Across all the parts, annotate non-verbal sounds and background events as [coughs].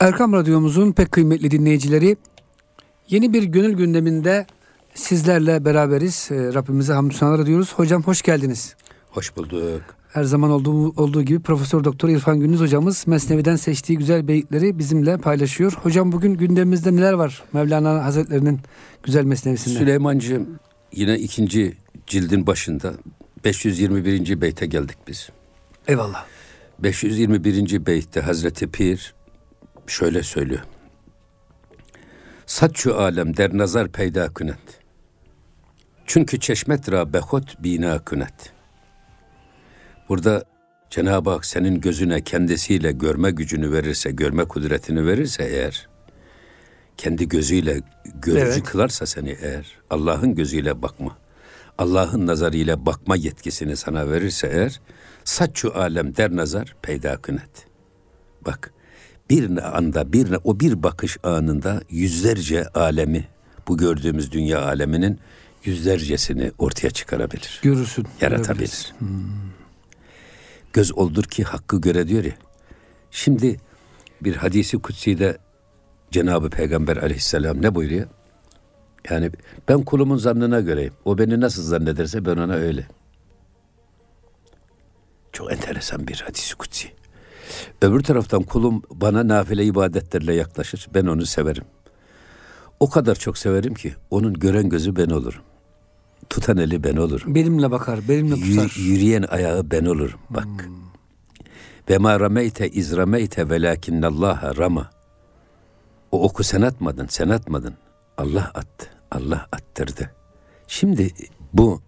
Erkam Radyomuzun pek kıymetli dinleyicileri yeni bir gönül gündeminde sizlerle beraberiz. Ee, Rabbimize hamdü senalar diyoruz. Hocam hoş geldiniz. Hoş bulduk. Her zaman olduğu, olduğu gibi Profesör Doktor İrfan Gündüz hocamız Mesnevi'den seçtiği güzel beyitleri bizimle paylaşıyor. Hocam bugün gündemimizde neler var Mevlana Hazretlerinin güzel mesnevisinde? Süleymancığım yine ikinci cildin başında 521. beyte geldik biz. Eyvallah. 521. beytte Hazreti Pir şöyle söylüyor. Satçu alem der nazar peyda künet. Çünkü çeşmet ra behot bina künet. Burada Cenab-ı Hak senin gözüne kendisiyle görme gücünü verirse, görme kudretini verirse eğer, kendi gözüyle görücü evet. kılarsa seni eğer, Allah'ın gözüyle bakma, Allah'ın nazarıyla bakma yetkisini sana verirse eğer, saççu alem der nazar peyda künet. Bak, bir anda, bir o bir bakış anında yüzlerce alemi, bu gördüğümüz dünya aleminin yüzlercesini ortaya çıkarabilir. Görürsün. Yaratabilir. Hmm. Göz oldur ki hakkı göre diyor ya. Şimdi bir hadisi kutsi'de Cenab-ı Peygamber aleyhisselam ne buyuruyor? Yani ben kulumun zannına göreyim. O beni nasıl zannederse ben ona öyle. Çok enteresan bir hadisi kutsi. Öbür taraftan kulum bana nafile ibadetlerle yaklaşır. Ben onu severim. O kadar çok severim ki onun gören gözü ben olurum. Tutan eli ben olurum. Benimle bakar, benimle tutar. yürüyen ayağı ben olurum. Bak. Hmm. Ve ma rameyte iz rameyte velakinnallaha rama. O oku sen atmadın, sen atmadın. Allah attı. Allah attırdı. Şimdi bu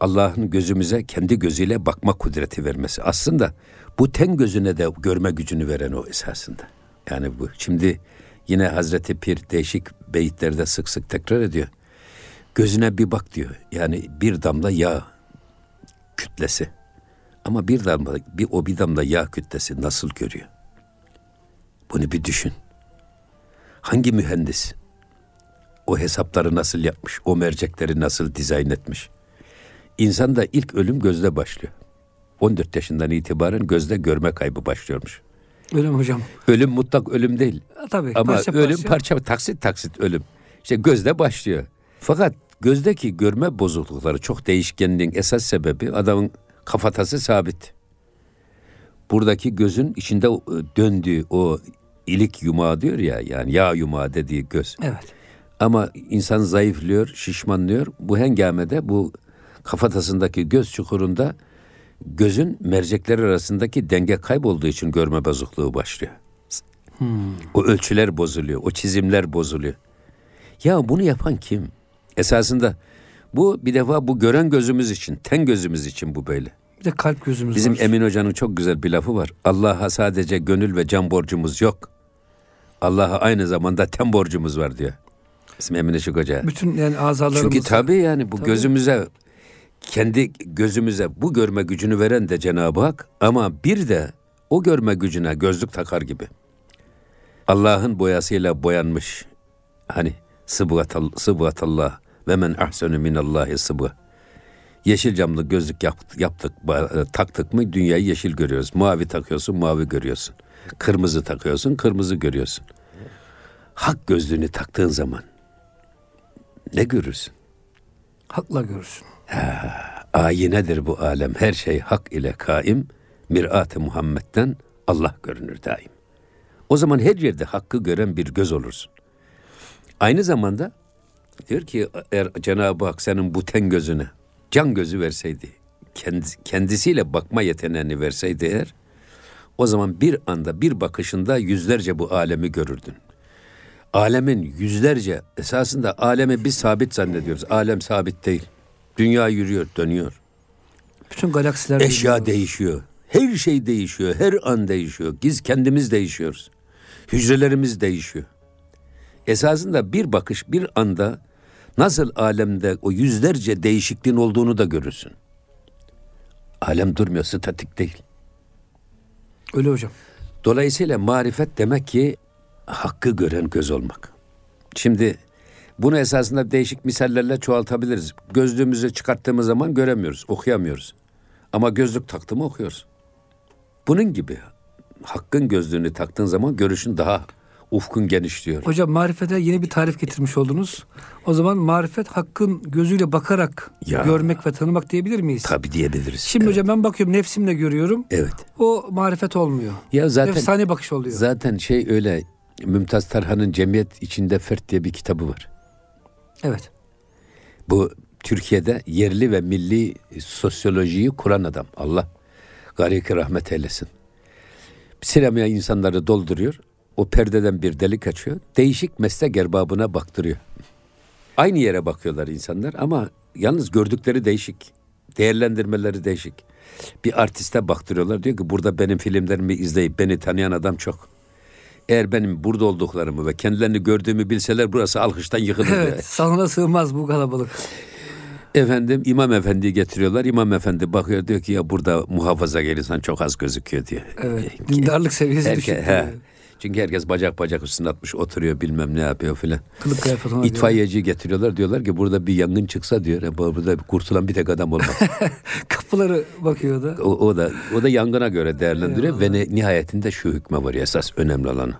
Allah'ın gözümüze kendi gözüyle bakma kudreti vermesi. Aslında bu ten gözüne de görme gücünü veren o esasında. Yani bu. Şimdi yine Hazreti Pir değişik beyitlerde sık sık tekrar ediyor. Gözüne bir bak diyor. Yani bir damla yağ kütlesi. Ama bir damla, bir, o bir damla yağ kütlesi nasıl görüyor? Bunu bir düşün. Hangi mühendis o hesapları nasıl yapmış, o mercekleri nasıl dizayn etmiş? İnsan da ilk ölüm gözde başlıyor. 14 yaşından itibaren gözde görme kaybı başlıyormuş. Ölüm hocam. Ölüm mutlak ölüm değil. tabii. Ama parça, ölüm parça. parça taksit taksit ölüm. İşte gözde başlıyor. Fakat gözdeki görme bozuklukları çok değişkenliğin esas sebebi adamın kafatası sabit. Buradaki gözün içinde döndüğü o ilik yumağı diyor ya yani yağ yumağı dediği göz. Evet. Ama insan zayıflıyor, şişmanlıyor. Bu hengamede bu kafatasındaki göz çukurunda gözün mercekler arasındaki denge kaybolduğu için görme bozukluğu başlıyor. Hmm. O ölçüler bozuluyor, o çizimler bozuluyor. Ya bunu yapan kim? Esasında bu bir defa bu gören gözümüz için, ten gözümüz için bu böyle. Bir de kalp gözümüz Bizim var. Emin Hoca'nın çok güzel bir lafı var. Allah'a sadece gönül ve can borcumuz yok. Allah'a aynı zamanda ten borcumuz var diyor. Bizim Emin Işık Hoca. Bütün yani azalarımız. Çünkü tabii yani bu tabii. gözümüze kendi gözümüze bu görme gücünü veren de Cenab-ı Hak ama bir de o görme gücüne gözlük takar gibi. Allah'ın boyasıyla boyanmış hani sıbgatallah ve men ahsenu minallahi sıbga. Yeşil camlı gözlük yaptık, taktık mı dünyayı yeşil görüyoruz. Mavi takıyorsun, mavi görüyorsun. Kırmızı takıyorsun, kırmızı görüyorsun. Hak gözlüğünü taktığın zaman ne görürsün? Hakla görürsün. Ayinedir bu alem. Her şey hak ile kaim. Mirat-ı Muhammed'den Allah görünür daim. O zaman her yerde hakkı gören bir göz olursun. Aynı zamanda diyor ki eğer Cenab-ı Hak senin bu ten gözüne can gözü verseydi, kendisiyle bakma yeteneğini verseydi eğer, o zaman bir anda bir bakışında yüzlerce bu alemi görürdün. Alemin yüzlerce esasında alemi biz sabit zannediyoruz. Alem sabit değil. Dünya yürüyor, dönüyor. Bütün galaksiler Eşya yürüyor. değişiyor. Her şey değişiyor. Her an değişiyor. Biz kendimiz değişiyoruz. Hücrelerimiz değişiyor. Esasında bir bakış bir anda nasıl alemde o yüzlerce değişikliğin olduğunu da görürsün. Alem durmuyor, statik değil. Öyle hocam. Dolayısıyla marifet demek ki hakkı gören göz olmak. Şimdi bunu esasında değişik misallerle çoğaltabiliriz. Gözlüğümüzü çıkarttığımız zaman göremiyoruz, okuyamıyoruz. Ama gözlük taktığımı okuyoruz. Bunun gibi hakkın gözlüğünü taktığın zaman görüşün daha ufkun genişliyor. Hocam marifete yeni bir tarif getirmiş oldunuz. O zaman marifet hakkın gözüyle bakarak Ya. görmek ve tanımak diyebilir miyiz? Tabi diyebiliriz. Şimdi evet. hocam ben bakıyorum nefsimle görüyorum. Evet. O marifet olmuyor. Ya zaten Efsane bakış oluyor. zaten şey öyle Mümtaz Tarhan'ın Cemiyet içinde Fert diye bir kitabı var. Evet. Bu Türkiye'de yerli ve milli sosyolojiyi kuran adam. Allah gariki rahmet eylesin. Sinemaya insanları dolduruyor. O perdeden bir delik açıyor. Değişik meslek erbabına baktırıyor. Aynı yere bakıyorlar insanlar ama yalnız gördükleri değişik. Değerlendirmeleri değişik. Bir artiste baktırıyorlar. Diyor ki burada benim filmlerimi izleyip beni tanıyan adam çok. Eğer benim burada olduklarımı ve kendilerini gördüğümü bilseler burası alkıştan yıkılır. Evet. Salona sığmaz bu kalabalık. Efendim İmam Efendi'yi getiriyorlar. İmam Efendi bakıyor diyor ki ya burada muhafaza insan çok az gözüküyor diyor. Evet. [laughs] Dindarlık seviyesi Herke- düşük. he. Çünkü herkes bacak bacak üstüne atmış oturuyor bilmem ne yapıyor filan. Kılık kıyafet. İtfaiyeci getiriyorlar diyorlar ki burada bir yangın çıksa diyor "e, bu- burada kurtulan bir tek adam olmaz. [laughs] Kapıları bakıyordu. o, o da o da yangına göre değerlendiriyor ve ne, nihayetinde şu hükme var esas önemli olan.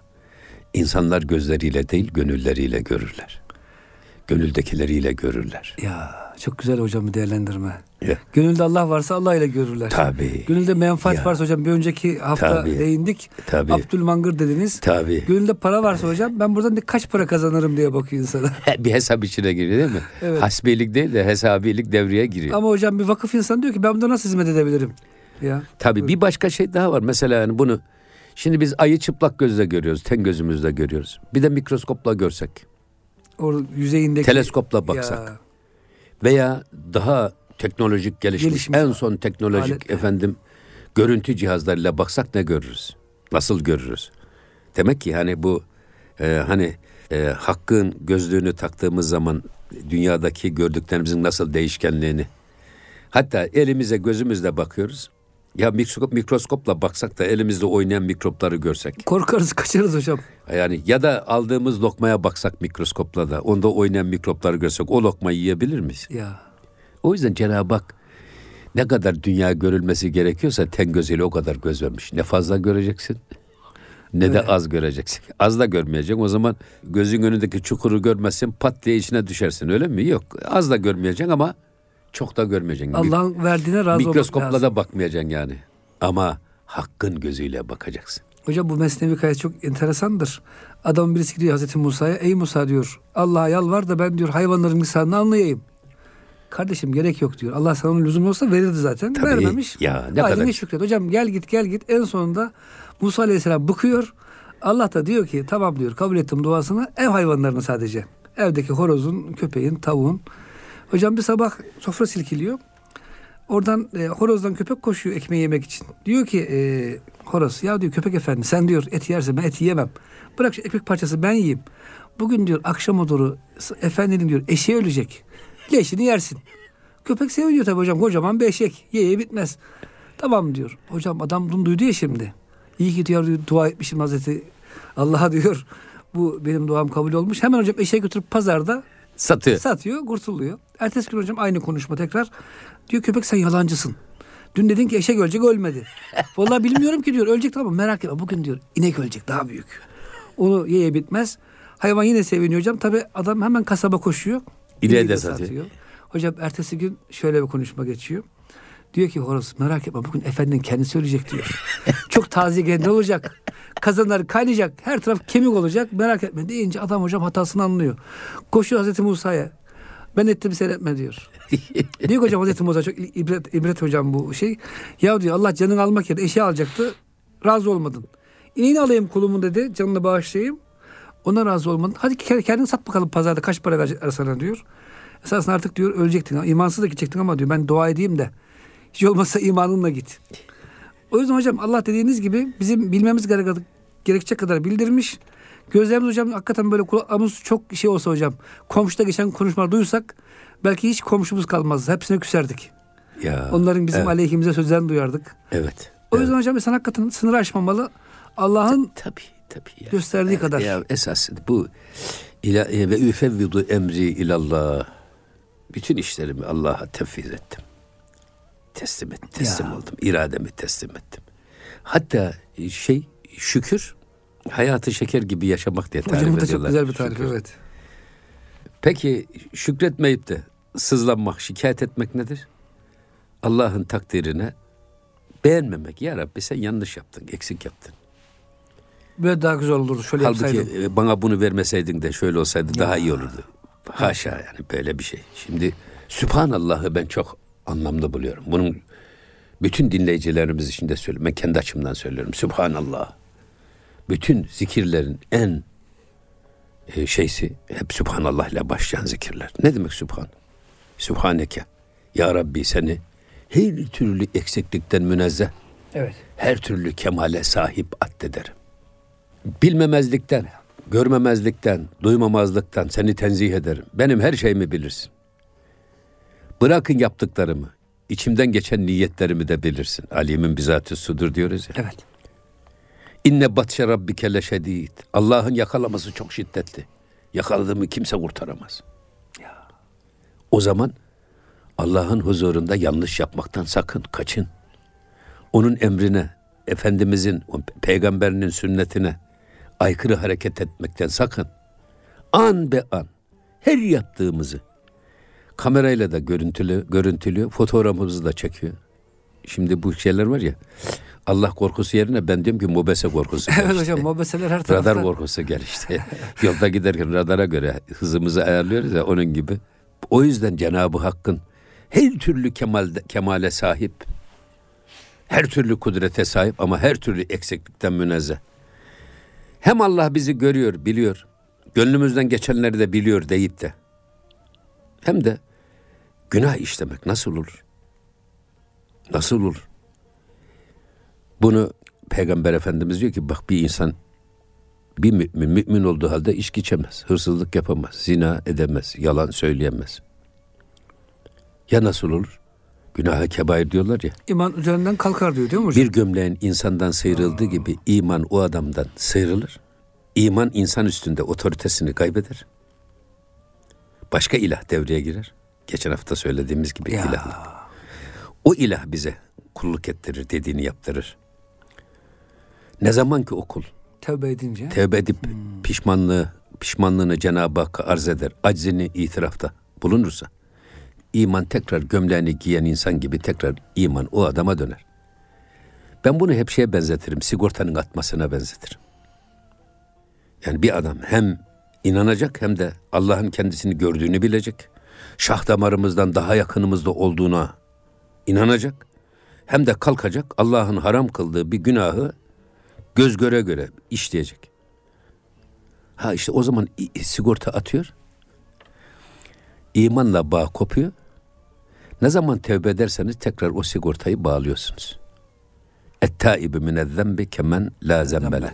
İnsanlar gözleriyle değil gönülleriyle görürler. Gönüldekileriyle görürler. Ya çok güzel hocam bir değerlendirme. Ya, Gönülde Allah varsa Allah ile görürler. tabii. Gönülde menfaat Ya. varsa hocam bir önceki hafta Tabii. değindik. Tabii. Abdülmangır dediniz. Tabii. Gönülde para varsa hocam ben buradan ne- kaç para kazanırım diye bakıyor insana. [laughs] bir hesap içine giriyor değil mi? Evet. Hasbilik değil de hesabilik devreye giriyor. Ama hocam bir vakıf insan diyor ki ben bunda nasıl hizmet edebilirim? Ya. Tabii bir başka şey daha var. Mesela yani bunu şimdi biz ayı çıplak gözle görüyoruz, ten gözümüzle görüyoruz. Bir de mikroskopla görsek Orada yüzeyindeki. Teleskopla baksak. Ya. veya daha teknolojik gelişmiş, Gelişmiş en son teknolojik alet. efendim görüntü cihazlarıyla baksak ne görürüz? Nasıl görürüz? Demek ki hani bu e, hani e, hakkın gözlüğünü taktığımız zaman dünyadaki gördüklerimizin nasıl değişkenliğini hatta elimize gözümüzle bakıyoruz. Ya mikroskop, mikroskopla baksak da elimizde oynayan mikropları görsek. Korkarız kaçarız hocam. Yani ya da aldığımız lokmaya baksak mikroskopla da onda oynayan mikropları görsek o lokmayı yiyebilir miyiz? Ya. O yüzden Cenab-ı Hak ne kadar dünya görülmesi gerekiyorsa ten gözüyle o kadar göz vermiş. Ne fazla göreceksin ne de az göreceksin. Az da görmeyeceksin. O zaman gözün önündeki çukuru görmezsen pat diye içine düşersin öyle mi? Yok. Az da görmeyeceksin ama çok da görmeyeceksin. Allah'ın verdiğine razı olmak Mikroskopla da bakmayacaksın yani. Ama hakkın gözüyle bakacaksın. Hocam bu mesnevi kayıt çok enteresandır. Adamın birisi gidiyor Hazreti Musa'ya. Ey Musa diyor Allah'a yalvar da ben diyor hayvanların lisanını anlayayım. Kardeşim gerek yok diyor. Allah sana onun lüzumu olsa verirdi zaten. Tabii. Vermemiş. Ya ne Haline kadar- şükret. Hocam gel git gel git. En sonunda Musa Aleyhisselam bıkıyor. Allah da diyor ki tamam diyor kabul ettim duasını. Ev hayvanlarını sadece. Evdeki horozun, köpeğin, tavuğun. Hocam bir sabah sofra silkiliyor. Oradan e, horozdan köpek koşuyor ekmeği yemek için. Diyor ki e, horoz ya diyor köpek efendi sen diyor et yerse ben eti yemem. Bırak şu ekmek parçası ben yiyeyim. Bugün diyor akşama doğru efendinin diyor eşeği ölecek. Leşini yersin. Köpek seviniyor tabii hocam kocaman bir eşek. Ye ye bitmez. Tamam diyor. Hocam adam bunu duydu ya şimdi. İyi ki diyor dua etmişim Hazreti Allah'a [laughs] diyor. Bu benim duam kabul olmuş. Hemen hocam eşeği götürüp pazarda Satıyor. Satıyor, kurtuluyor. Ertesi gün hocam aynı konuşma tekrar. Diyor köpek sen yalancısın. Dün dedin ki eşek ölecek ölmedi. [laughs] Vallahi bilmiyorum ki diyor ölecek tamam merak etme. Bugün diyor inek ölecek daha büyük. Onu yeye bitmez. Hayvan yine seviniyor hocam. Tabi adam hemen kasaba koşuyor. İneği de satıyor. Hocam ertesi gün şöyle bir konuşma geçiyor. Diyor ki horoz merak etme bugün efendinin kendisi ölecek diyor. [laughs] Çok taze kendi olacak. Kazanlar kaynayacak. Her taraf kemik olacak. Merak etme deyince adam hocam hatasını anlıyor. Koşuyor Hazreti Musa'ya. Ben ettim sen etme [laughs] diyor. ki hocam Hazreti Musa çok ibret, ibret hocam bu şey. Ya diyor Allah canını almak yerine eşya alacaktı. Razı olmadın. İneğini alayım kulumun dedi. Canını bağışlayayım. Ona razı olmadın. Hadi ke- kendin sat bakalım pazarda kaç para verecekler sana diyor. Esasında artık diyor ölecektin. İmansız da gidecektin ama diyor ben dua edeyim de. Hiç olmazsa imanınla git. O yüzden hocam Allah dediğiniz gibi bizim bilmemiz gerek- gerekecek kadar bildirmiş. Gözlerimiz hocam hakikaten böyle kulağımız çok şey olsa hocam. Komşuda geçen konuşmalar duysak belki hiç komşumuz kalmaz. Hepsine küserdik. Ya. Onların bizim evet. aleyhimize sözlerini duyardık. Evet. O yüzden hocam insan hakikaten sınır aşmamalı. Allah'ın Tabii tabii. Ya. gösterdiği Evet, kadar. Ya esas bu ila, e, ve üfevvidu emri ilallah. Bütün işlerimi Allah'a tevfiz ettim. Teslim et, teslim Ya. oldum. İrademi teslim ettim. Hatta şey şükür Hayatı şeker gibi yaşamak diye tarif Hocam da çok ediyorlar. güzel bir tarif Şükür. evet. Peki şükretmeyip de sızlanmak, şikayet etmek nedir? Allah'ın takdirine beğenmemek. Ya Rabbi sen yanlış yaptın, eksik yaptın. Böyle daha güzel olurdu. Şöyle Halbuki yapsaydım. e, bana bunu vermeseydin de şöyle olsaydı daha iyi olurdu. Haşa yani böyle bir şey. Şimdi Sübhanallah'ı ben çok anlamlı buluyorum. Bunun bütün dinleyicilerimiz için de söylüyorum. Ben kendi açımdan söylüyorum. Sübhanallah. Bütün zikirlerin en e, şeysi hep Sübhanallah ile başlayan zikirler. Ne demek Sübhan? Sübhaneke. Ya Rabbi seni her türlü eksiklikten münezzeh, Evet. her türlü kemale sahip addederim. Bilmemezlikten, görmemezlikten, duymamazlıktan seni tenzih ederim. Benim her şeyimi bilirsin. Bırakın yaptıklarımı, içimden geçen niyetlerimi de bilirsin. Alimin bizatı sudur diyoruz ya. Evet. İnne batşe rabbike leşedid. Allah'ın yakalaması çok şiddetli. Yakaladığımı kimse kurtaramaz. O zaman Allah'ın huzurunda yanlış yapmaktan sakın, kaçın. Onun emrine, Efendimizin, peygamberinin sünnetine aykırı hareket etmekten sakın. An be an her yaptığımızı kamerayla da görüntülü, görüntülüyor, fotoğrafımızı da çekiyor. Şimdi bu şeyler var ya, Allah korkusu yerine ben diyorum ki mobese korkusu. [laughs] Evet gelişti. hocam mobeseler her tarafta. Radar korkusu gelişti. [laughs] Yolda giderken radara göre hızımızı ayarlıyoruz ya onun gibi. O yüzden Cenab-ı Hakk'ın her türlü kemal, kemale sahip, her türlü kudrete sahip ama her türlü eksiklikten münezzeh. Hem Allah bizi görüyor, biliyor. Gönlümüzden geçenleri de biliyor deyip de. Hem de günah işlemek nasıl olur? Nasıl olur? Bunu Peygamber Efendimiz diyor ki bak bir insan bir mümin mümin olduğu halde içki içemez, hırsızlık yapamaz, zina edemez, yalan söyleyemez. Ya nasıl olur? Günaha kebair diyorlar ya. İman üzerinden kalkar diyor değil mi hocam? Bir gömleğin insandan sıyrıldığı gibi iman o adamdan sıyrılır. İman insan üstünde otoritesini kaybeder. Başka ilah devreye girer. Geçen hafta söylediğimiz gibi Ya. ilah. O ilah bize kulluk ettirir, dediğini yaptırır. Ne zaman ki o kul Tevbe edince. tevbe edip pişmanlığı pişmanlığını Cenab-ı Hakk'a arz eder, aczini itirafta bulunursa iman tekrar gömleğini giyen insan gibi tekrar iman o adama döner. Ben bunu hep şeye benzetirim, sigortanın atmasına benzetirim. Yani bir adam hem inanacak hem de Allah'ın kendisini gördüğünü bilecek. Şah damarımızdan daha yakınımızda olduğuna inanacak. Hem de kalkacak Allah'ın haram kıldığı bir günahı göz göre göre işleyecek. Ha işte o zaman sigorta atıyor. İmanla bağ kopuyor. Ne zaman tevbe ederseniz tekrar o sigortayı bağlıyorsunuz. Et-taibu minezzembi kemen la zembele.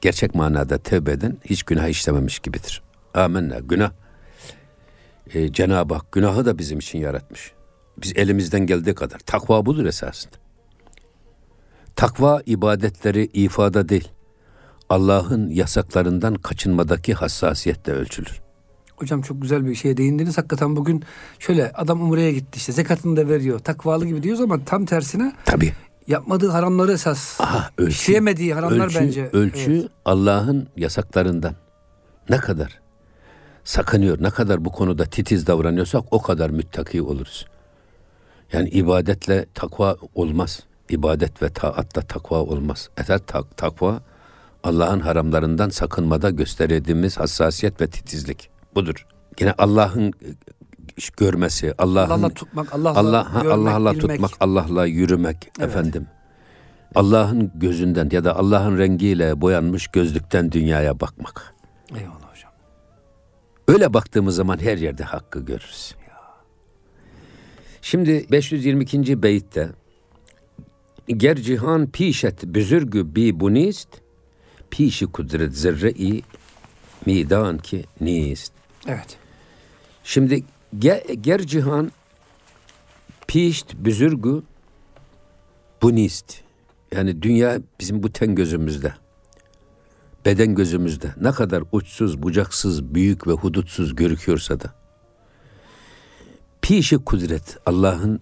Gerçek manada tevbe eden hiç günah işlememiş gibidir. Amenna. Günah. Ee, Cenab-ı Hak günahı da bizim için yaratmış. Biz elimizden geldiği kadar. Takva budur esasında. Takva ibadetleri ifada değil. Allah'ın yasaklarından kaçınmadaki hassasiyetle ölçülür. Hocam çok güzel bir şeye değindiniz. Hakikaten bugün şöyle adam umreye gitti işte zekatını da veriyor. Takvalı gibi diyoruz ama tam tersine Tabii. yapmadığı haramları esas. Aha, ölçü, İşleyemediği haramlar ölçü, bence. Ölçü Evet. Allah'ın yasaklarından. Ne kadar sakınıyor, ne kadar bu konuda titiz davranıyorsak o kadar müttaki oluruz. Yani ibadetle takva olmaz. İbadet ve taatla takva olmaz. Eğer tak, takva Allah'ın haramlarından sakınmada gösterdiğimiz hassasiyet ve titizlik. Budur. Yine Allah'ın e, görmesi, Allah'ın Allah'la tutmak, Allah'la Allah görmek, Allah'la bilmek. tutmak, Allah'la yürümek Evet. efendim. Allah'ın gözünden ya da Allah'ın rengiyle boyanmış gözlükten dünyaya bakmak. Eyvallah hocam. Öyle baktığımız zaman her yerde hakkı görürüz. Şimdi 522. beytte Ger cihan pişet büzürgü bi bunist pişi kudret zerre-i midan ki nist. Evet. Şimdi ge, ger cihan pişt büzürgü bunist. Yani dünya bizim bu ten gözümüzde. Beden gözümüzde. Ne kadar uçsuz, bucaksız, büyük ve hudutsuz görüküyorsa da. Pişi kudret, Allah'ın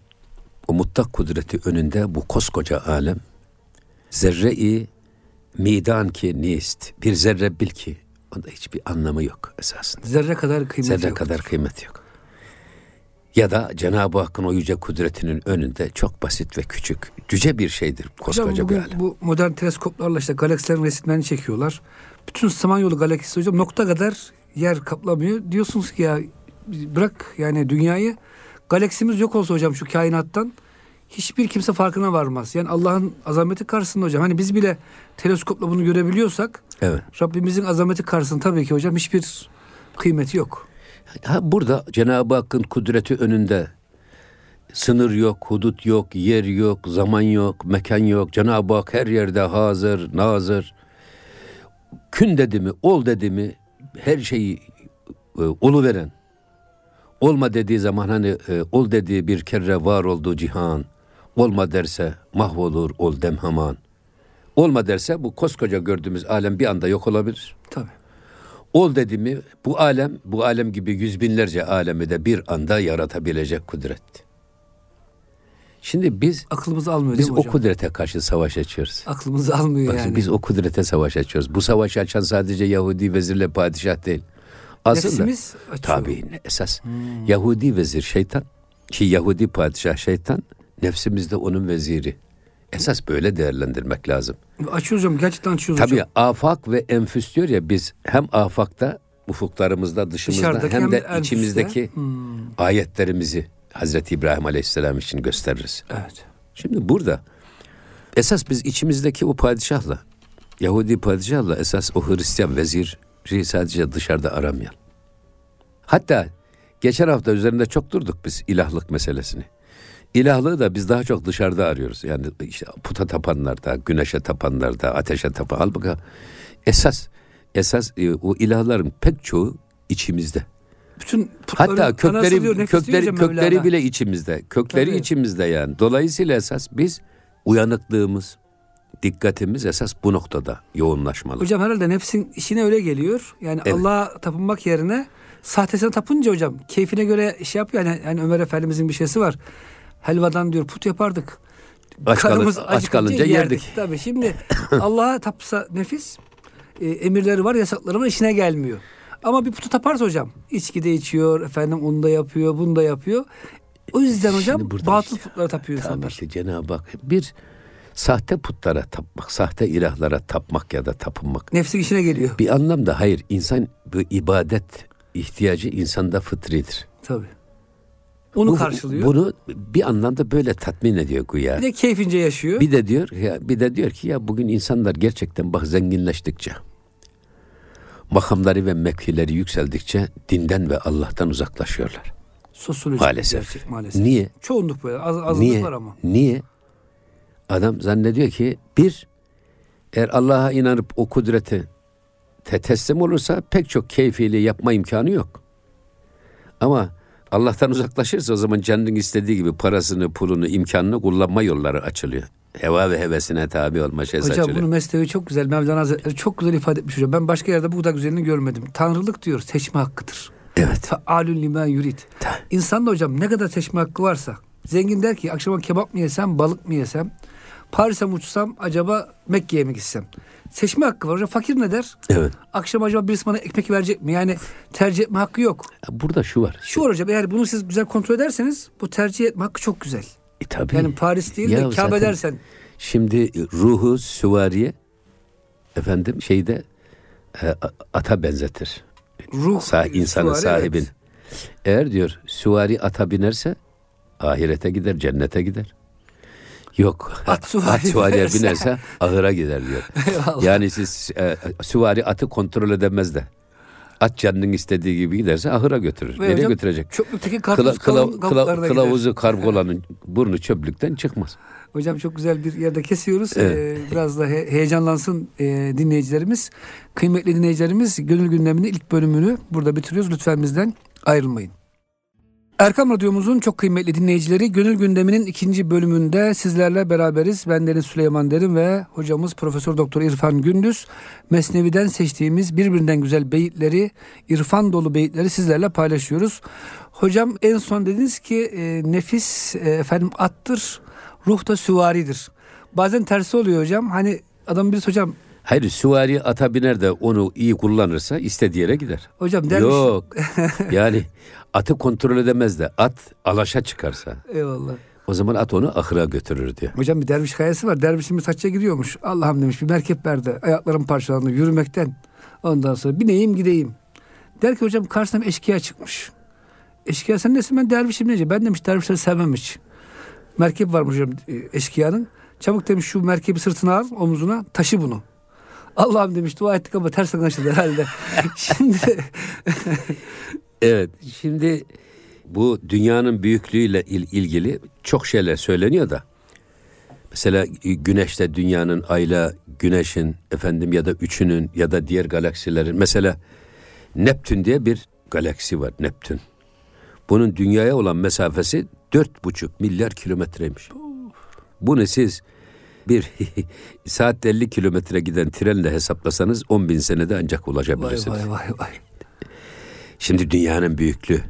o mutlak kudreti önünde bu koskoca alem zerre-i midan ki nist. Bir zerre bil ki onda hiçbir anlamı yok esasında. Zerre kadar kıymeti Zerre yok. kadar kıymet yok. Ya da Cenab-ı Hakk'ın o yüce kudretinin önünde çok basit ve küçük, cüce bir şeydir Hocam koskoca bir bugün alem. bu modern teleskoplarla işte galaksilerin resimlerini çekiyorlar. Bütün Samanyolu galaksisi hocam nokta kadar yer kaplamıyor. Diyorsunuz ki ya bırak yani dünyayı galaksimiz yok olsa hocam şu kainattan hiçbir kimse farkına varmaz. Yani Allah'ın azameti karşısında hocam hani biz bile teleskopla bunu görebiliyorsak Evet. Rabbimizin azameti karşısında tabii ki hocam hiçbir kıymeti yok. Ha, burada Cenab-ı Hakk'ın kudreti önünde sınır yok, hudut yok, yer yok, zaman yok, mekan yok. Cenab-ı Hak her yerde hazır, nazır. Kün dedi mi, ol dedi mi her şeyi e, olu veren. Olma dediği zaman hani e, ol dediği bir kere var olduğu cihan. Olma derse mahvolur ol demhaman. Olma derse bu koskoca gördüğümüz alem bir anda yok olabilir. Tabii. Ol dedi mi bu alem, bu alem gibi yüz binlerce alemi de bir anda yaratabilecek kudret. Şimdi biz Aklımız almıyor biz o hocam? kudrete karşı savaş açıyoruz. Aklımız almıyor Bakın yani. biz o kudrete savaş açıyoruz. Bu savaşı açan sadece Yahudi vezirle padişah değil. Aslında Nefsimiz açıyor. tabii esas Yahudi vezir şeytan ki Yahudi padişah şeytan nefsimizde onun veziri. Esas böyle değerlendirmek lazım. Açıyoruz hocam gerçekten açıyoruz Tabii hocam. afak ve enfüs diyor ya biz hem afakta ufuklarımızda dışımızda Dışarıdaki hem de hem de enfüste. içimizdeki Hmm. ayetlerimizi Hazreti İbrahim Aleyhisselam için gösteririz. Evet. Şimdi burada esas biz içimizdeki o padişahla Yahudi padişahla esas o Hristiyan veziri sadece dışarıda aramayalım. Hatta geçen hafta üzerinde çok durduk biz ilahlık meselesini. İlahlığı da biz daha çok dışarıda arıyoruz. Yani işte puta tapanlarda, güneşe tapanlarda, ateşe tapan. Halbuki esas esas e, o ilahların pek çoğu içimizde. Bütün Hatta kökleri kökleri kökleri bile içimizde. Kökleri Tabii. içimizde yani. Dolayısıyla esas biz uyanıklığımız, dikkatimiz esas bu noktada yoğunlaşmalı. Hocam herhalde nefsin işine öyle geliyor. Yani Evet. Allah'a tapınmak yerine sahtesine tapınca hocam keyfine göre şey yapıyor. Yani, yani Ömer Efendimizin bir şeysi var. Helvadan diyor put yapardık. Aç, kalın- Karnımız aç kalınca yerdik. Tabii şimdi [coughs] Allah'a tapsa nefis e, emirleri var yasakları var işine gelmiyor. Ama bir putu taparsa hocam içki de içiyor efendim onu da yapıyor bunu da yapıyor. O yüzden hocam batıl putlara tapıyor Tabii insanlar. ki Cenab-ı Hak bir sahte putlara tapmak, sahte ilahlara tapmak ya da tapınmak. Nefsin işine geliyor. Bir anlamda hayır insan bu ibadet ihtiyacı insanda fıtridir. Tabii. Onu Bu- karşılıyor. Bunu bir anlamda böyle tatmin ediyor güya. bir de keyfince yaşıyor. Bir de diyor ya bir de diyor ki ya bugün insanlar gerçekten bak zenginleştikçe makamları ve mevkileri yükseldikçe dinden ve Allah'tan uzaklaşıyorlar. Sosyolojik Maalesef. gerçek maalesef. Niye? Çoğunluk böyle az, azınlık Niye? var ama. Niye? Adam zannediyor ki bir eğer Allah'a inanıp o kudreti te teslim olursa pek çok keyfiyle yapma imkanı yok. Ama Allah'tan uzaklaşırsa o zaman canının istediği gibi parasını, pulunu, imkanını kullanma yolları açılıyor. Heva ve hevesine tabi olma şeysi Hocam açılıyor. bunu Mesnevi çok güzel. Mevlana Hazretleri çok güzel ifade etmiş hocam. Ben başka yerde bu kadar güzelini görmedim. Tanrılık diyor seçme hakkıdır. Evet. Fealün lima yurid. Ta- İnsan da hocam ne kadar seçme hakkı varsa. Zengin der ki akşama kebap mı yesem, balık mı yesem? Paris'e mi uçsam, acaba Mekke'ye mi gitsem? Seçme hakkı var hocam. Fakir ne der? Evet. Akşam acaba birisi bana ekmek verecek mi? Yani tercih etme hakkı yok. Burada şu var. Şu var hocam eğer bunu siz güzel kontrol ederseniz bu tercih etme hakkı çok güzel. E, tabii. Yani Paris değil Ya de Kabe dersen. Şimdi ruhu süvariye efendim şeyde e, ata benzetir. Ruh Sah insanın süvari, sahibin. evet. Eğer diyor süvari ata binerse ahirete gider, cennete gider. Yok. At süvari at süvariye binerse- ahıra gider diyor. Eyvallah. yani siz e, süvari atı kontrol edemez de. At canının istediği gibi giderse ahıra götürür. Ve Nereye hocam, götürecek? Çöplükteki Kıla, karpuz kılav- kabuklarına gider. kılavuzu kargolanın [laughs] burnu çöplükten çıkmaz. Hocam çok güzel bir yerde kesiyoruz. Evet. Ee, biraz da he- heyecanlansın e, dinleyicilerimiz. Kıymetli dinleyicilerimiz Gönül Gündemi'nin ilk bölümünü burada bitiriyoruz. Lütfen bizden ayrılmayın. Erkam Radyomuzun çok kıymetli dinleyicileri Gönül Gündemi'nin ikinci bölümünde sizlerle beraberiz. Ben Deniz Süleyman Derin ve hocamız Profesör Doktor İrfan Gündüz. Mesnevi'den seçtiğimiz birbirinden güzel beyitleri, irfan dolu beyitleri sizlerle paylaşıyoruz. Hocam en son dediniz ki e, nefis e, efendim attır, ruh da süvaridir. Bazen tersi oluyor hocam. Hani adam birisi hocam Hayır süvari ata biner de onu iyi kullanırsa istediği yere gider. Hocam derviş. Yok. [laughs] yani atı kontrol edemez de at alaşa çıkarsa. Eyvallah. O zaman at onu ahıra götürür diyor. Hocam bir derviş kayası var. Dervişimiz hacca gidiyormuş. Allah'ım demiş bir merkep verdi. Ayaklarım parçalandı yürümekten. Ondan sonra bineyim gideyim. Der ki hocam karşısına bir eşkıya çıkmış. Eşkıya sen nesin ben dervişim nece? Ben demiş dervişleri sevmem hiç. Merkep varmış hocam e, eşkıyanın. Çabuk demiş şu merkebi sırtına al omuzuna taşı bunu. Allah'ım demiş dua ettik ama ters anlaşıldı herhalde. [laughs] Şimdi Evet. Şimdi bu dünyanın büyüklüğüyle il- ilgili çok şeyler söyleniyor da. Mesela güneşte dünyanın, ayla güneşin efendim ya da üçünün ya da diğer galaksilerin mesela Neptün diye bir galaksi var Neptün. Bunun dünyaya olan mesafesi dört buçuk milyar kilometreymiş. Bunu siz bir [laughs] saatte 50 kilometre giden trenle hesaplasanız 10 bin senede ancak vay ulaşabilirsiniz. vay vay vay. Şimdi dünyanın büyüklüğü.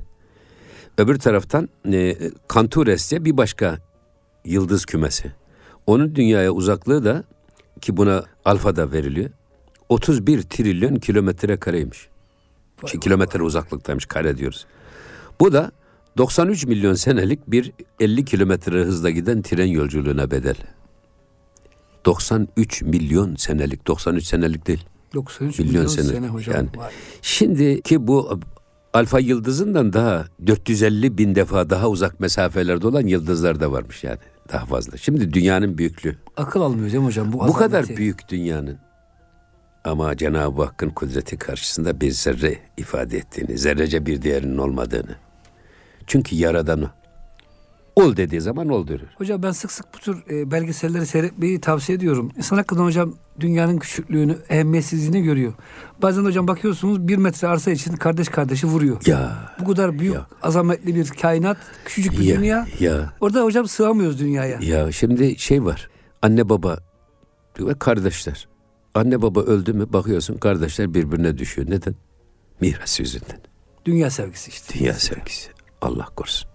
Öbür taraftan e, Kantures diye bir başka yıldız kümesi. Onun dünyaya uzaklığı da ki buna alfa da veriliyor. 31 trilyon kilometre kareymiş. Ki kilometre uzaklıktaymış kare diyoruz. Bu da 93 milyon senelik bir 50 kilometre hızla giden tren yolculuğuna bedel. 93 milyon senelik, 93 senelik değil. 93 Milyon milyon, sene. sene, hocam. Yani- Vay. Şimdi ki bu alfa yıldızından daha 450 bin defa daha uzak mesafelerde olan yıldızlar da varmış yani. Daha fazla. Şimdi dünyanın büyüklüğü. Akıl almıyor değil mi hocam? Bu, Bu kadar büyük dünyanın. Ama Cenab-ı Hakk'ın kudreti karşısında bir zerre ifade ettiğini, zerrece bir değerinin olmadığını. Çünkü yaradan o. Ol dediği zaman ol diyor. Hocam ben sık sık bu tür e, belgeselleri seyretmeyi tavsiye ediyorum. İnsan hakikaten hocam dünyanın küçüklüğünü, ehemmiyetsizliğini görüyor. Bazen hocam bakıyorsunuz bir metre arsa için kardeş kardeşi vuruyor. Ya, Bu kadar büyük, Ya. azametli bir kainat, küçücük bir ya, dünya. ya. Orada hocam sığamıyoruz dünyaya. Ya şimdi şey var. Anne baba ve kardeşler. Anne baba öldü mü bakıyorsun kardeşler birbirine düşüyor. Neden? Miras yüzünden. Dünya sevgisi işte. Dünya sevgisi. Allah korusun.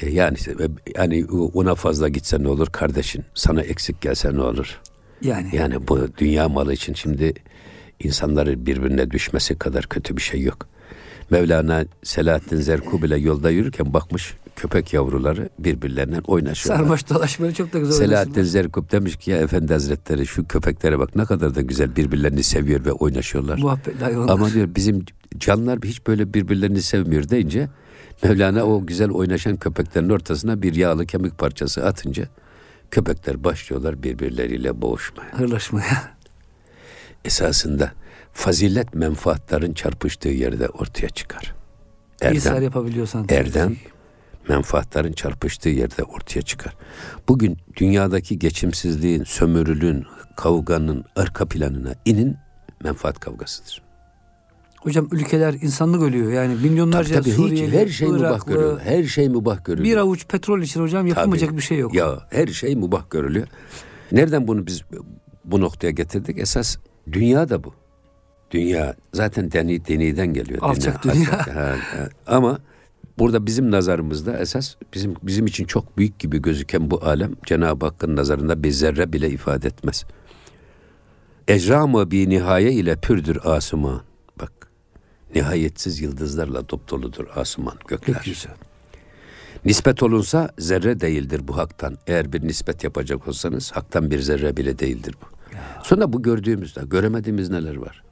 E, yani işte, yani ona fazla gitse ne olur kardeşin sana eksik gelse ne olur? Yani. Yani bu dünya malı için şimdi insanların birbirine düşmesi kadar kötü bir şey yok. Mevlana Selahattin Zerkub ile yolda yürürken bakmış köpek yavruları birbirlerinden oynaşıyorlar. Sarmaş dolaşmayı çok da güzel Selahattin. Zerkub demiş ki ya efendi hazretleri şu köpeklere bak ne kadar da güzel birbirlerini seviyor ve oynaşıyorlar. Muhabbetli hayvanlar. Ama diyor bizim canlılar hiç böyle birbirlerini sevmiyor deyince Mevlana o güzel oynaşan köpeklerin ortasına bir yağlı kemik parçası atınca köpekler başlıyorlar birbirleriyle boğuşmaya. Hırlaşmaya. Esasında fazilet menfaatların çarpıştığı yerde ortaya çıkar. Erdem, yapabiliyorsan. erdem menfaatların çarpıştığı yerde ortaya çıkar. Bugün dünyadaki geçimsizliğin, sömürülün, kavganın arka planına inin menfaat kavgasıdır. Hocam ülkeler insanlık ölüyor. Yani milyonlarca Tabii, tabii hiç Suriyeli, her şey mübah Iraklı, görülüyor. Her şey mübah görülüyor. Bir avuç petrol için hocam yapılmayacak Tabii. bir şey yok. Ya her şey mübah görülüyor. Nereden bunu biz bu noktaya getirdik? Esas dünya da bu. Dünya zaten deni, deniden geliyor. Alçak dünya. alçak. Ha, ha. Ama burada bizim nazarımızda esas bizim bizim için çok büyük gibi gözüken bu alem Cenab-ı Hakk'ın nazarında bir zerre bile ifade etmez. Ecramı bir nihaye ile pürdür asuman. Nihayetsiz yıldızlarla dopdoludur asuman gökler. Çok güzel. Nispet olunsa zerre değildir bu haktan. Eğer bir nispet yapacak olsanız haktan bir zerre bile değildir bu. Sonra bu gördüğümüzde göremediğimiz neler var?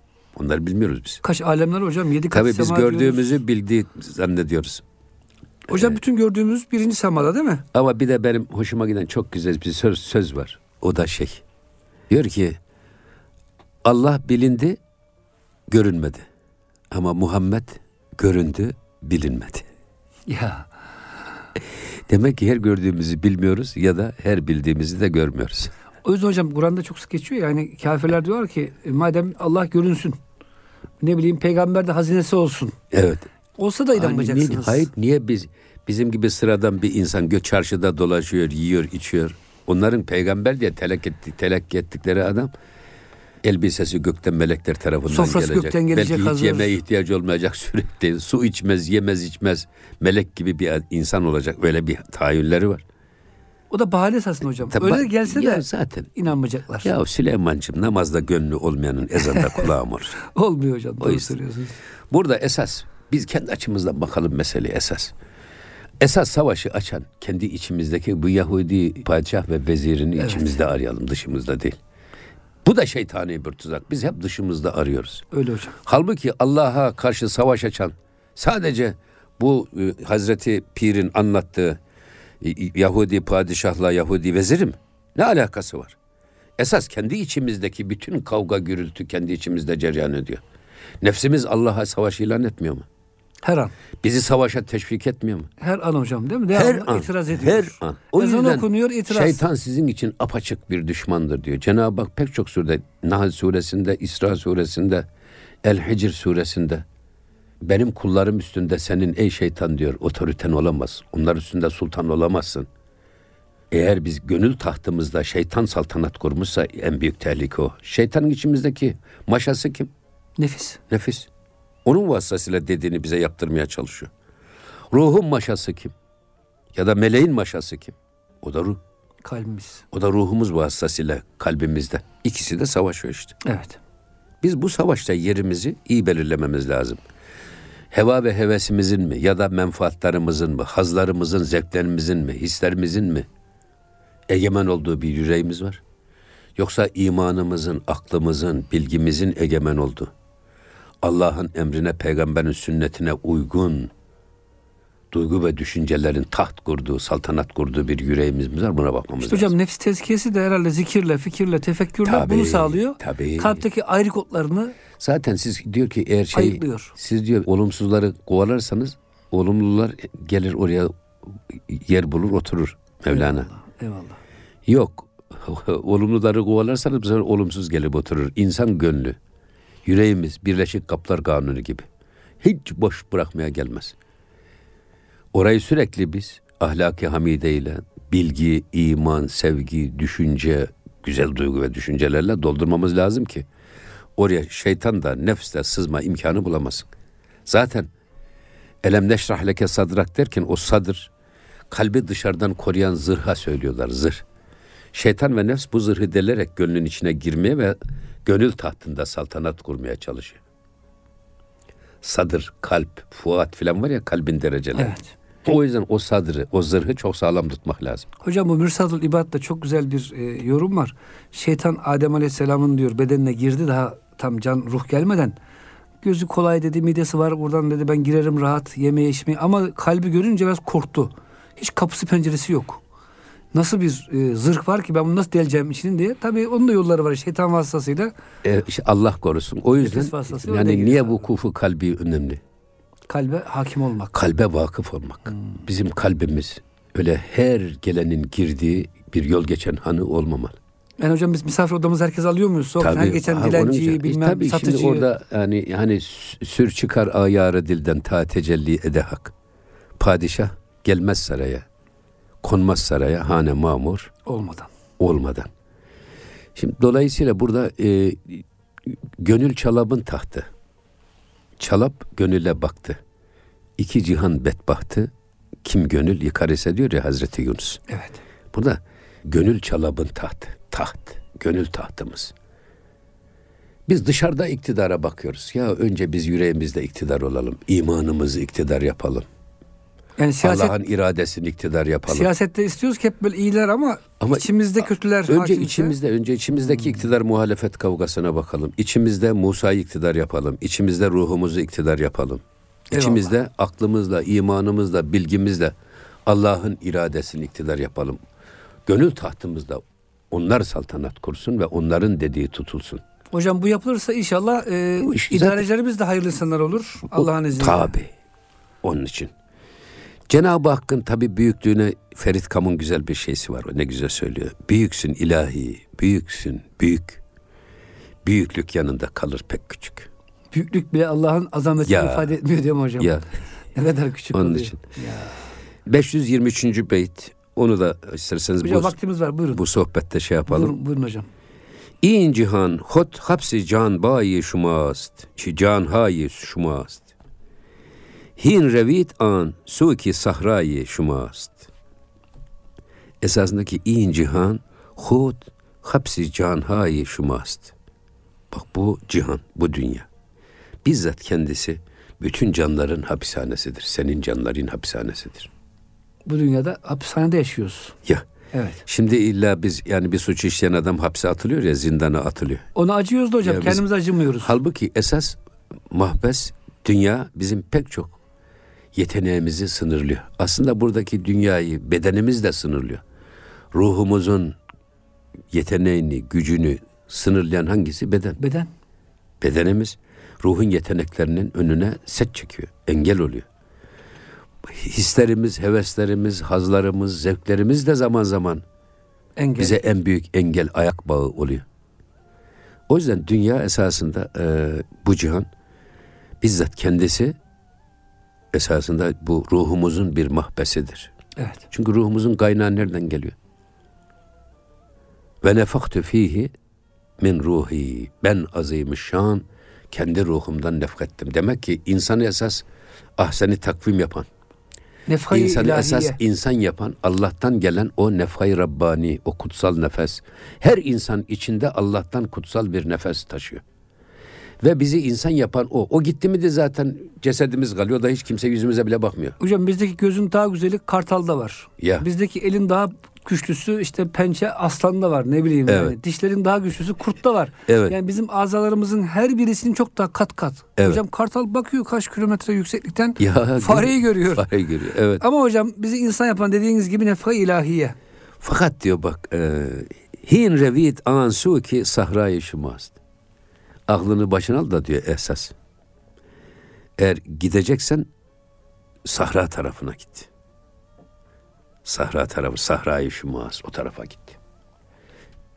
Onları bilmiyoruz biz. Kaç alemler hocam? Yedi kat Tabii biz sema diyoruz. gördüğümüzü bildiği zannediyoruz. Hocam bütün gördüğümüz birinci semada değil mi? Ama bir de benim hoşuma giden çok güzel bir söz, söz var. O da şey. Diyor ki Allah bilindi, görünmedi. Ama Muhammed göründü, bilinmedi. Ya. Demek ki her gördüğümüzü bilmiyoruz ya da her bildiğimizi de görmüyoruz. O yüzden hocam Kur'an'da çok sık geçiyor ya. Yani kafirler diyorlar ki e, madem Allah görünsün. Ne bileyim peygamber de hazinesi olsun. Evet. Olsa da Hani inanmayacaksınız. niye- hayır niye biz bizim gibi sıradan bir insan gö çarşıda dolaşıyor, yiyor, içiyor. Onların peygamber diye telak, etti, telakki ettikleri adam elbisesi gökten melekler tarafından Sofrası gelecek. gökten gelecek Belki hiç hazır. yemeğe ihtiyacı olmayacak [laughs] sürekli. Su içmez, yemez, içmez. Melek gibi bir insan olacak. Öyle bir tahayyülleri var. O da bahane esasında hocam. Tabii Öyle gelse de zaten. inanmayacaklar. Ya Süleyman'cığım namazda gönlü olmayanın ezanda kulağım olur. [laughs] Olmuyor hocam. Doğru söylüyorsunuz. Burada esas biz kendi açımızdan bakalım meseleye esas. Esas savaşı açan kendi içimizdeki bu Yahudi padişah ve vezirini Evet. içimizde arayalım dışımızda değil. Bu da şeytani bir tuzak. Biz hep dışımızda arıyoruz. Öyle hocam. Halbuki Allah'a karşı savaş açan sadece bu e, Hazreti Pir'in anlattığı e, Yahudi padişahla Yahudi vezirim ne alakası var? Esas kendi içimizdeki bütün kavga gürültü kendi içimizde cereyan ediyor. Nefsimiz Allah'a savaş ilan etmiyor mu? Her an. Bizi savaşa teşvik etmiyor mu? Her an hocam değil mi? Her Devamlı an. itiraz ediyor. Her an. O Ezan yüzden okunuyor itiraz. şeytan sizin için apaçık bir düşmandır diyor. Cenab-ı Hak pek çok surede Nahl suresinde, İsra suresinde, El Hicr suresinde benim kullarım üstünde senin ey şeytan diyor otoriten olamaz. Onlar üstünde sultan olamazsın. Eğer biz gönül tahtımızda şeytan saltanat kurmuşsa en büyük tehlike o. Şeytanın içimizdeki maşası kim? Nefis. Nefis. Onun vasıtasıyla dediğini bize yaptırmaya çalışıyor. Ruhun maşası kim? Ya da meleğin maşası kim? O da ruh. Kalbimiz. O da ruhumuz vasıtasıyla kalbimizde. İkisi de savaşıyor işte. Evet. Biz bu savaşta yerimizi iyi belirlememiz lazım. Heva ve hevesimizin mi ya da menfaatlarımızın mı, hazlarımızın, zevklerimizin mi, hislerimizin mi egemen olduğu bir yüreğimiz var? Yoksa imanımızın, aklımızın, bilgimizin egemen olduğu, Allah'ın emrine, peygamberin sünnetine uygun duygu ve düşüncelerin taht kurduğu, saltanat kurduğu bir yüreğimiz mi var? Buna bakmamız İşte lazım. hocam nefis tezkiyesi de herhalde zikirle, fikirle, tefekkürle Tabii, bunu sağlıyor. tabii. Kalpteki ayrı kodlarını Zaten siz diyor ki eğer şey Ayıklıyor. siz diyor olumsuzları kovalarsanız olumlular gelir oraya yer bulur oturur Mevlana. eyvallah. Yok. [laughs] Olumluları kovalarsanız bu sefer olumsuz gelip oturur. İnsan gönlü, yüreğimiz birleşik kaplar kanunu gibi. Hiç boş bırakmaya gelmez. Orayı sürekli biz ahlaki hamideyle, bilgi, iman, sevgi, düşünce, güzel duygu ve düşüncelerle doldurmamız lazım ki oraya şeytan da nefs de sızma imkanı bulamasın. Zaten elem neşrah leke sadrak derken o sadır kalbi dışarıdan koruyan zırha söylüyorlar zırh. Şeytan ve nefs bu zırhı delerek gönlün içine girmeye ve gönül tahtında saltanat kurmaya çalışıyor. Sadır, kalp, fuat filan var ya kalbin dereceleri. Evet. O yüzden o sadrı, o zırhı çok sağlam tutmak lazım. Hocam bu Mürsadul İbad'da çok güzel bir e, yorum var. Şeytan Adem Aleyhisselam'ın diyor bedenine girdi daha tam can ruh gelmeden. Gözü kolay dedi, midesi var buradan dedi ben girerim rahat yemeye içmeye ama kalbi görünce biraz korktu. Hiç kapısı penceresi yok. Nasıl bir e, zırh var ki ben bunu nasıl deleceğim içini diye. Tabii onun da yolları var şeytan vasıtasıyla. E, işte Allah korusun. O yüzden yani niye abi. vukufu kalbi önemli? Kalbe hakim olmak. Kalbe vakıf olmak. Hmm. Bizim kalbimiz öyle her gelenin girdiği bir yol geçen hanı olmamalı. Yani hocam biz misafir odamızı herkes alıyor muyuz? Sokaktan her geçen dilenciyi için- bilmem tabii satıcıyı. şimdi orada yani hani sü- sür çıkar ayarı dilden ta tecelli ede hak. Padişah gelmez saraya. Konmaz saraya hane mamur olmadan. olmadan. Şimdi dolayısıyla burada e, gönül çalabın tahtı. Çalap gönüle baktı. İki cihan bedbahtı. Kim gönül yıkar ise diyor ya Hazreti Yunus. Evet. Burada gönül çalabın tahtı. Taht. Gönül tahtımız. Biz dışarıda iktidara bakıyoruz. Ya önce biz yüreğimizde iktidar olalım. İmanımızı iktidar yapalım. Yani siyaset Allah'ın iradesini iktidar yapalım. Siyasette istiyoruz ki hep böyle iyiler ama, Ama içimizde kötüler Önce hakimse- içimizde, önce içimizdeki iktidar muhalefet kavgasına bakalım. İçimizde Musa'yı iktidar yapalım. İçimizde ruhumuzu iktidar yapalım. Eyvallah. İçimizde aklımızla, imanımızla, bilgimizle Allah'ın iradesini iktidar yapalım. Gönül tahtımızda onlar saltanat kursun ve onların dediği tutulsun. Hocam bu yapılırsa inşallah e, Bu idarecilerimiz de hayırlı insanlar olur. Allah'ın izniyle. Tabi. Onun için. Cenab-ı Hakk'ın tabi büyüklüğüne Ferit Kam'ın güzel bir şeysi var. O ne güzel söylüyor. Büyüksün ilahi, büyüksün, büyük. Büyüklük yanında kalır pek küçük. Büyüklük bile Allah'ın azametini ya, ifade etmiyor değil mi hocam? Ya. ne kadar küçük Onun oluyor. için. Ya. 523. beyt. Onu da isterseniz hocam, bu, vaktimiz var, buyurun. bu sohbette şey yapalım. Buyurun, buyurun hocam. İn cihan hot hapsi can bayi şumast. Çi can hayi şumast. Hin revit an suki sahrayı şumast. Esasındaki in cihan hud hapsi canhayı şumast. Bak bu cihan, bu dünya. Bizzat kendisi bütün canların hapishanesidir. Senin canların hapishanesidir. Bu dünyada hapishanede yaşıyoruz. Ya. Evet. Şimdi illa biz yani bir suç işleyen adam hapse atılıyor ya zindana atılıyor. Ona acıyoruz da hocam ya kendimiz biz, acımıyoruz. Halbuki esas mahbes dünya bizim pek çok yeteneğimizi sınırlıyor. Aslında buradaki dünyayı bedenimiz de sınırlıyor. Ruhumuzun yeteneğini, gücünü sınırlayan hangisi? Beden. Beden. Bedenimiz ruhun yeteneklerinin önüne set çekiyor, engel oluyor. Hislerimiz, heveslerimiz, hazlarımız, zevklerimiz de zaman zaman Engel. bize en büyük engel ayak bağı oluyor. O yüzden dünya esasında e, bu cihan bizzat kendisi esasında bu ruhumuzun bir mahbesidir. Evet. Çünkü ruhumuzun kaynağı nereden geliyor? Ve nefaktu fihi min ruhi. Ben azimüşşan kendi ruhumdan nefkettim. Demek ki insanı esas ahseni takvim yapan, Nefhayı insanı ilahiye. esas insan yapan Allah'tan gelen o nefhay Rabbani, o kutsal nefes. Her insan içinde Allah'tan kutsal bir nefes taşıyor. Ve bizi insan yapan o. O gitti mi de zaten cesedimiz kalıyor da hiç kimse yüzümüze bile bakmıyor. Hocam bizdeki gözün daha güzeli kartalda var. Ya. Bizdeki elin daha güçlüsü işte pençe aslanda var ne bileyim yani. Evet. Dişlerin daha güçlüsü kurtta var. Evet. Yani bizim azalarımızın her birisinin çok daha kat kat. Evet. Hocam kartal bakıyor kaç kilometre yükseklikten Ya, fareyi görüyor. Fareyi görüyor. Evet. Ama hocam bizi insan yapan dediğiniz gibi nefha ilahiye. Fakat diyor bak e, hin revit an su ki sahrayı şumast. Aklını başına al da diyor esas. Eğer gideceksen sahra tarafına git. Sahra tarafı, sahrayı şumaz o tarafa git.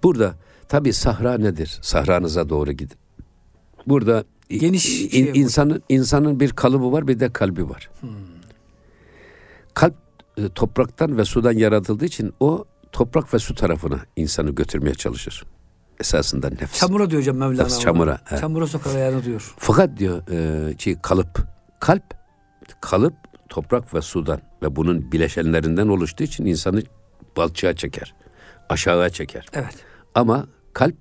Burada tabi sahra nedir? Sahranıza doğru gidin. Burada Geniş i- şey insanın insanın bir kalıbı var bir de kalbi var. Kalp e, topraktan ve sudan yaratıldığı için o toprak ve su tarafına insanı götürmeye çalışır. Esasında nefs. Çamura diyor hocam Mevlana. Nefs çamura, he. Çamura sokar ayağını diyor. Fakat diyor e, şey, kalıp, kalp, kalıp toprak ve sudan ve bunun bileşenlerinden oluştuğu için insanı balçığa çeker, aşağıya çeker. Evet. Ama kalp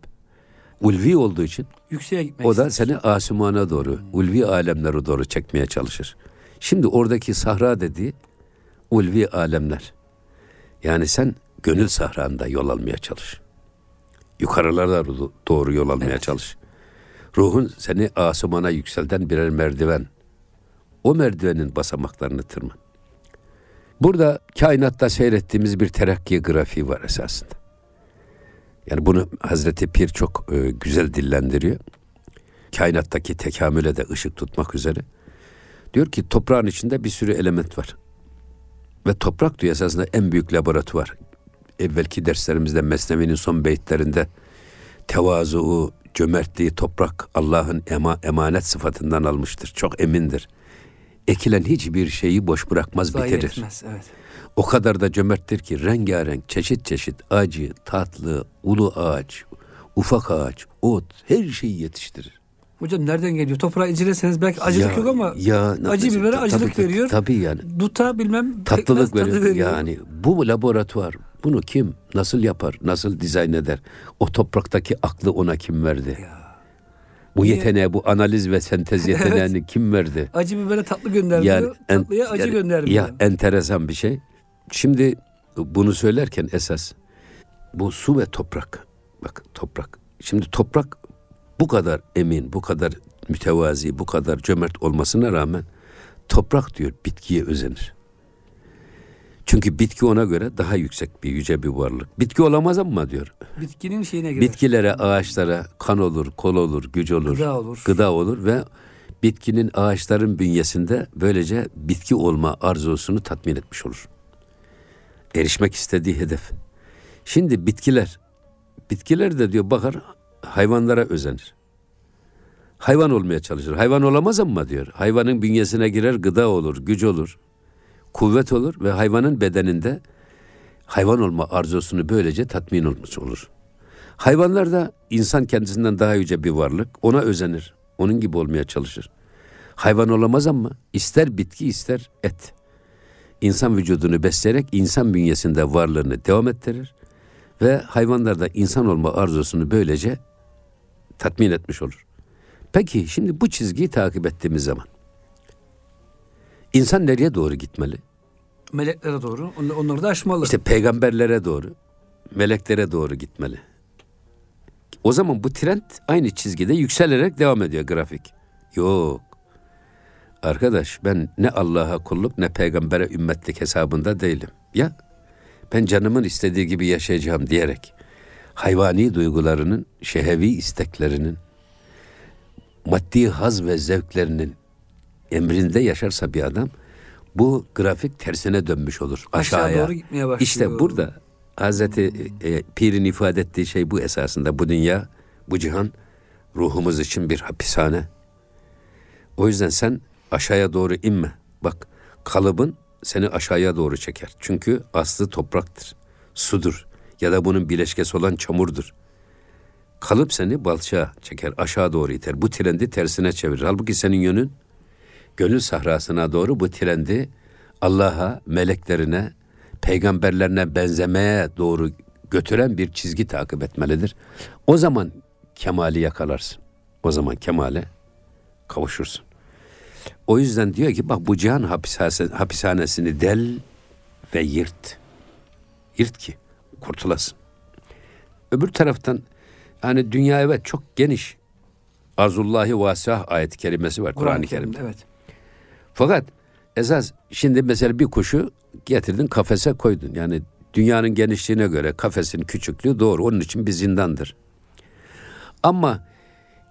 ulvi olduğu için Yükseğe gitmek o da ister. seni asimana doğru, ulvi alemlere doğru çekmeye çalışır. Şimdi oradaki sahra dediği ulvi alemler. Yani sen gönül sahranda yol almaya çalış. Yukarılara doğru- yol almaya Evet. çalış. Ruhun seni asimana yükselten birer merdiven. O merdivenin basamaklarını tırman. Burada kainatta seyrettiğimiz bir terakki grafiği var esasında. Yani bunu Hazreti Pir çok e, güzel dillendiriyor. Kainattaki tekamüle de ışık tutmak üzere. Diyor ki toprağın içinde bir sürü element var. Ve toprak diyor esasında en büyük laboratuvar. Evvelki derslerimizde Mesnevi'nin son beyitlerinde tevazu, cömertliği toprak Allah'ın ema, emanet sıfatından almıştır. Çok emindir. Ekilen hiçbir şeyi boş bırakmaz, Zayi bitirir. etmez, Evet. O kadar da cömerttir ki rengarenk, çeşit çeşit acı, tatlı, ulu ağaç, ufak ağaç, ot her şeyi yetiştirir. Hocam nereden geliyor? Toprağı inceleseniz belki acılık Ya- yok ama ya, acı bibere acılık tabii, veriyor. Tabii yani. duta bilmem Tatlılık pekmez tadı veriyor. Yani bu laboratuvar bunu kim nasıl yapar, nasıl dizayn eder? O topraktaki aklı ona kim verdi? Bu Niye? yeteneği, bu analiz ve sentez [laughs] yeteneğini kim verdi? Acı bibere tatlı göndermiyor. en- tatlıya acı yani- göndermiyor. Ya enteresan bir şey. Şimdi bunu söylerken esas bu su ve toprak. Bak toprak. Şimdi toprak bu kadar emin, bu kadar mütevazi, bu kadar cömert olmasına rağmen toprak diyor bitkiye özenir. Çünkü bitki ona göre daha yüksek bir yüce bir varlık. Bitki olamaz ama diyor. Bitkinin şeyine göre. Bitkilere, ağaçlara kan olur, kol olur, güç olur, Gıda olur. gıda olur ve bitkinin ağaçların bünyesinde böylece bitki olma arzusunu tatmin etmiş olur. Erişmek istediği hedef. Şimdi bitkiler, bitkiler de diyor bakar hayvanlara özenir. Hayvan olmaya çalışır. Hayvan olamaz ama diyor. Hayvanın bünyesine girer gıda olur, güç olur, kuvvet olur ve hayvanın bedeninde hayvan olma arzusunu böylece tatmin olmuş olur. Hayvanlar da insan kendisinden daha yüce bir varlık. Ona özenir. Onun gibi olmaya çalışır. Hayvan olamaz ama ister bitki ister et. insan vücudunu besleyerek insan bünyesinde varlığını devam ettirir ve hayvanlarda insan olma arzusunu böylece tatmin etmiş olur. Peki şimdi bu çizgiyi takip ettiğimiz zaman insan nereye doğru gitmeli? Meleklere doğru. Onları da aşmalı. İşte peygamberlere doğru, meleklere doğru gitmeli. O zaman bu trend aynı çizgide yükselerek devam ediyor grafik. Yok. Arkadaş ben ne Allah'a kulluk ne peygambere ümmetlik hesabında değilim. Ya ben canımın istediği gibi yaşayacağım diyerek hayvani duygularının, şehevi isteklerinin, maddi haz ve zevklerinin emrinde yaşarsa bir adam bu grafik tersine dönmüş olur aşağıya. Aşağı doğru gitmeye başlıyor. İşte burada Hazreti e, Pir'in ifade ettiği şey bu esasında. Bu dünya, bu cihan ruhumuz için bir hapishane. O yüzden sen aşağıya doğru inme. Bak kalıbın seni aşağıya doğru çeker. Çünkü aslı topraktır, sudur ya da bunun bileşkesi olan çamurdur. Kalıp seni balçağa çeker, aşağı doğru iter. Bu trendi tersine çevirir. Halbuki senin yönün gönül sahrasına doğru bu trendi Allah'a, meleklerine, peygamberlerine benzemeye doğru götüren bir çizgi takip etmelidir. O zaman kemali yakalarsın. O zaman kemale kavuşursun. O yüzden diyor ki bak bu cihan hapishanesini del ve yırt. Yırt ki kurtulasın. Öbür taraftan yani dünya evet çok geniş. Azullahi vasah ayet-i kerimesi var Kur'an-ı Kerim'de. Evet. Fakat esas şimdi mesela bir kuşu getirdin kafese koydun. Yani dünyanın genişliğine göre kafesin küçüklüğü doğru. Onun için bir zindandır. Ama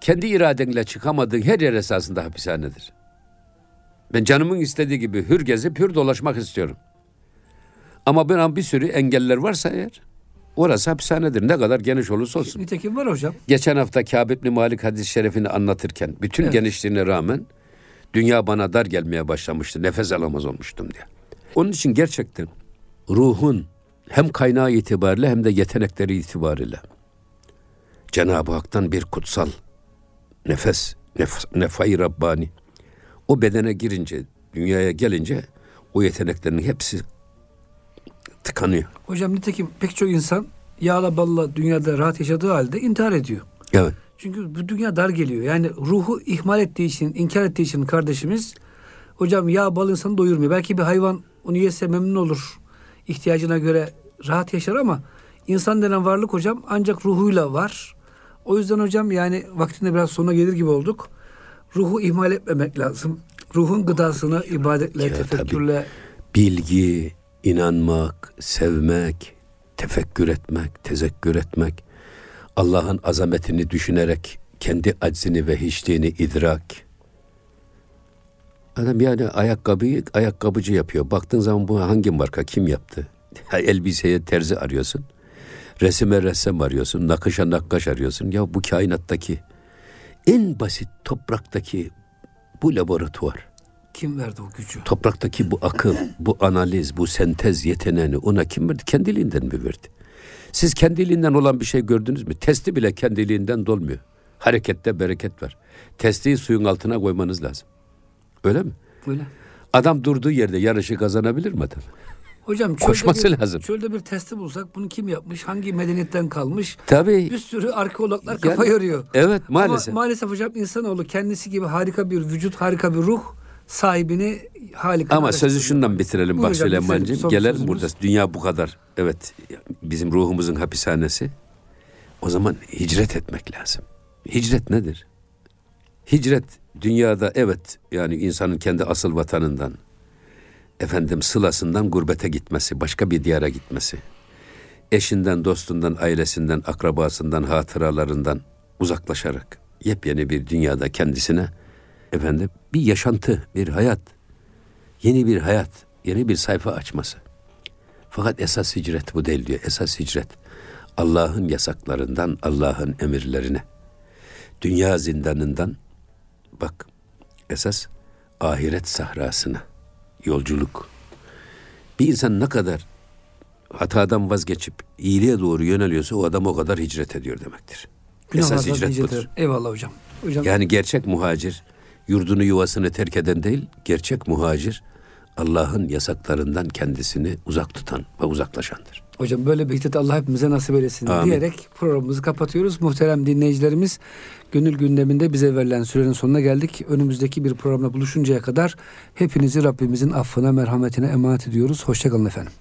kendi iradenle çıkamadığın her yer esasında hapishanedir. Ben canımın istediği gibi hür gezip hür dolaşmak istiyorum. Ama bir an bir sürü engeller varsa eğer orası hapishanedir. Ne kadar geniş olursa olsun. Nitekim var hocam. Geçen hafta Kâb İbni Malik hadis-i şerifini anlatırken bütün evet. genişliğine rağmen dünya bana dar gelmeye başlamıştı. Nefes alamaz olmuştum diye. Onun için gerçekten ruhun hem kaynağı itibariyle hem de yetenekleri itibariyle Cenab-ı Hak'tan bir kutsal nefes, nef nefai Rabbani o bedene girince, dünyaya gelince o yeteneklerin hepsi tıkanıyor. Hocam nitekim pek çok insan yağla balla dünyada rahat yaşadığı halde intihar ediyor. Evet. Çünkü bu dünya dar geliyor. Yani ruhu ihmal ettiği için, inkar ettiği için kardeşimiz hocam yağ bal insanı doyurmuyor. Belki bir hayvan onu yese memnun olur. İhtiyacına göre rahat yaşar ama insan denen varlık hocam ancak ruhuyla var. O yüzden hocam yani vaktinde biraz sona gelir gibi olduk. Ruhu ihmal etmemek lazım. Ruhun gıdasını ibadetle, ya, tefekkürle. Tabii. Bilgi, inanmak, sevmek, tefekkür etmek, tezekkür etmek, Allah'ın azametini düşünerek kendi aczini ve hiçliğini idrak. Adam yani ayakkabıyı ayakkabıcı yapıyor. Baktığın zaman bu hangi marka kim yaptı? Elbiseye terzi arıyorsun. Resime ressam arıyorsun. Nakışa nakkaş arıyorsun. Ya bu kainattaki en basit topraktaki bu laboratuvar. Kim verdi o gücü? Topraktaki bu akıl, bu analiz, bu sentez yeteneğini ona kim verdi? Kendiliğinden mi verdi? Siz kendiliğinden olan bir şey gördünüz mü? Testi bile kendiliğinden dolmuyor. Harekette bereket var. Testiyi suyun altına koymanız lazım. Öyle mi? Öyle. Adam durduğu yerde yarışı kazanabilir mi adam? Hocam [laughs] koşması bir, lazım. Çölde bir testi bulsak bunu kim yapmış? Hangi medeniyetten kalmış? Tabii. Bir sürü arkeologlar kafa yani, yoruyor. Evet maalesef. Ama maalesef hocam insanoğlu kendisi gibi harika bir vücut, harika bir ruh sahibini harika. Ama sözü şundan bitirelim bak Süleyman'cığım. Gelelim burada. Dünya bu kadar. Evet bizim ruhumuzun hapishanesi. O zaman hicret etmek lazım. Hicret nedir? Hicret dünyada evet yani insanın kendi asıl vatanından, efendim sılasından gurbete gitmesi, başka bir diyara gitmesi. Eşinden, dostundan, ailesinden, akrabasından, hatıralarından uzaklaşarak yepyeni bir dünyada kendisine efendim bir yaşantı, bir hayat, yeni bir hayat, yeni bir sayfa açması. Fakat esas hicret bu değil diyor. Esas hicret Allah'ın yasaklarından Allah'ın emirlerine. Dünya zindanından bak esas ahiret sahrasına yolculuk. Bir insan ne kadar hatadan vazgeçip iyiliğe doğru yöneliyorsa o adam o kadar hicret ediyor demektir. Esas hicret, budur. Eyvallah hocam. hocam. Yani gerçek muhacir yurdunu yuvasını terk eden değil, gerçek muhacir Allah'ın yasaklarından kendisini uzak tutan ve uzaklaşandır. Hocam böyle bir hikmet Allah hepimize nasip eylesin Amin. diyerek programımızı kapatıyoruz. Muhterem dinleyicilerimiz gönül gündeminde bize verilen sürenin sonuna geldik. Önümüzdeki bir programda buluşuncaya kadar hepinizi Rabbimizin affına merhametine emanet ediyoruz. Hoşçakalın efendim.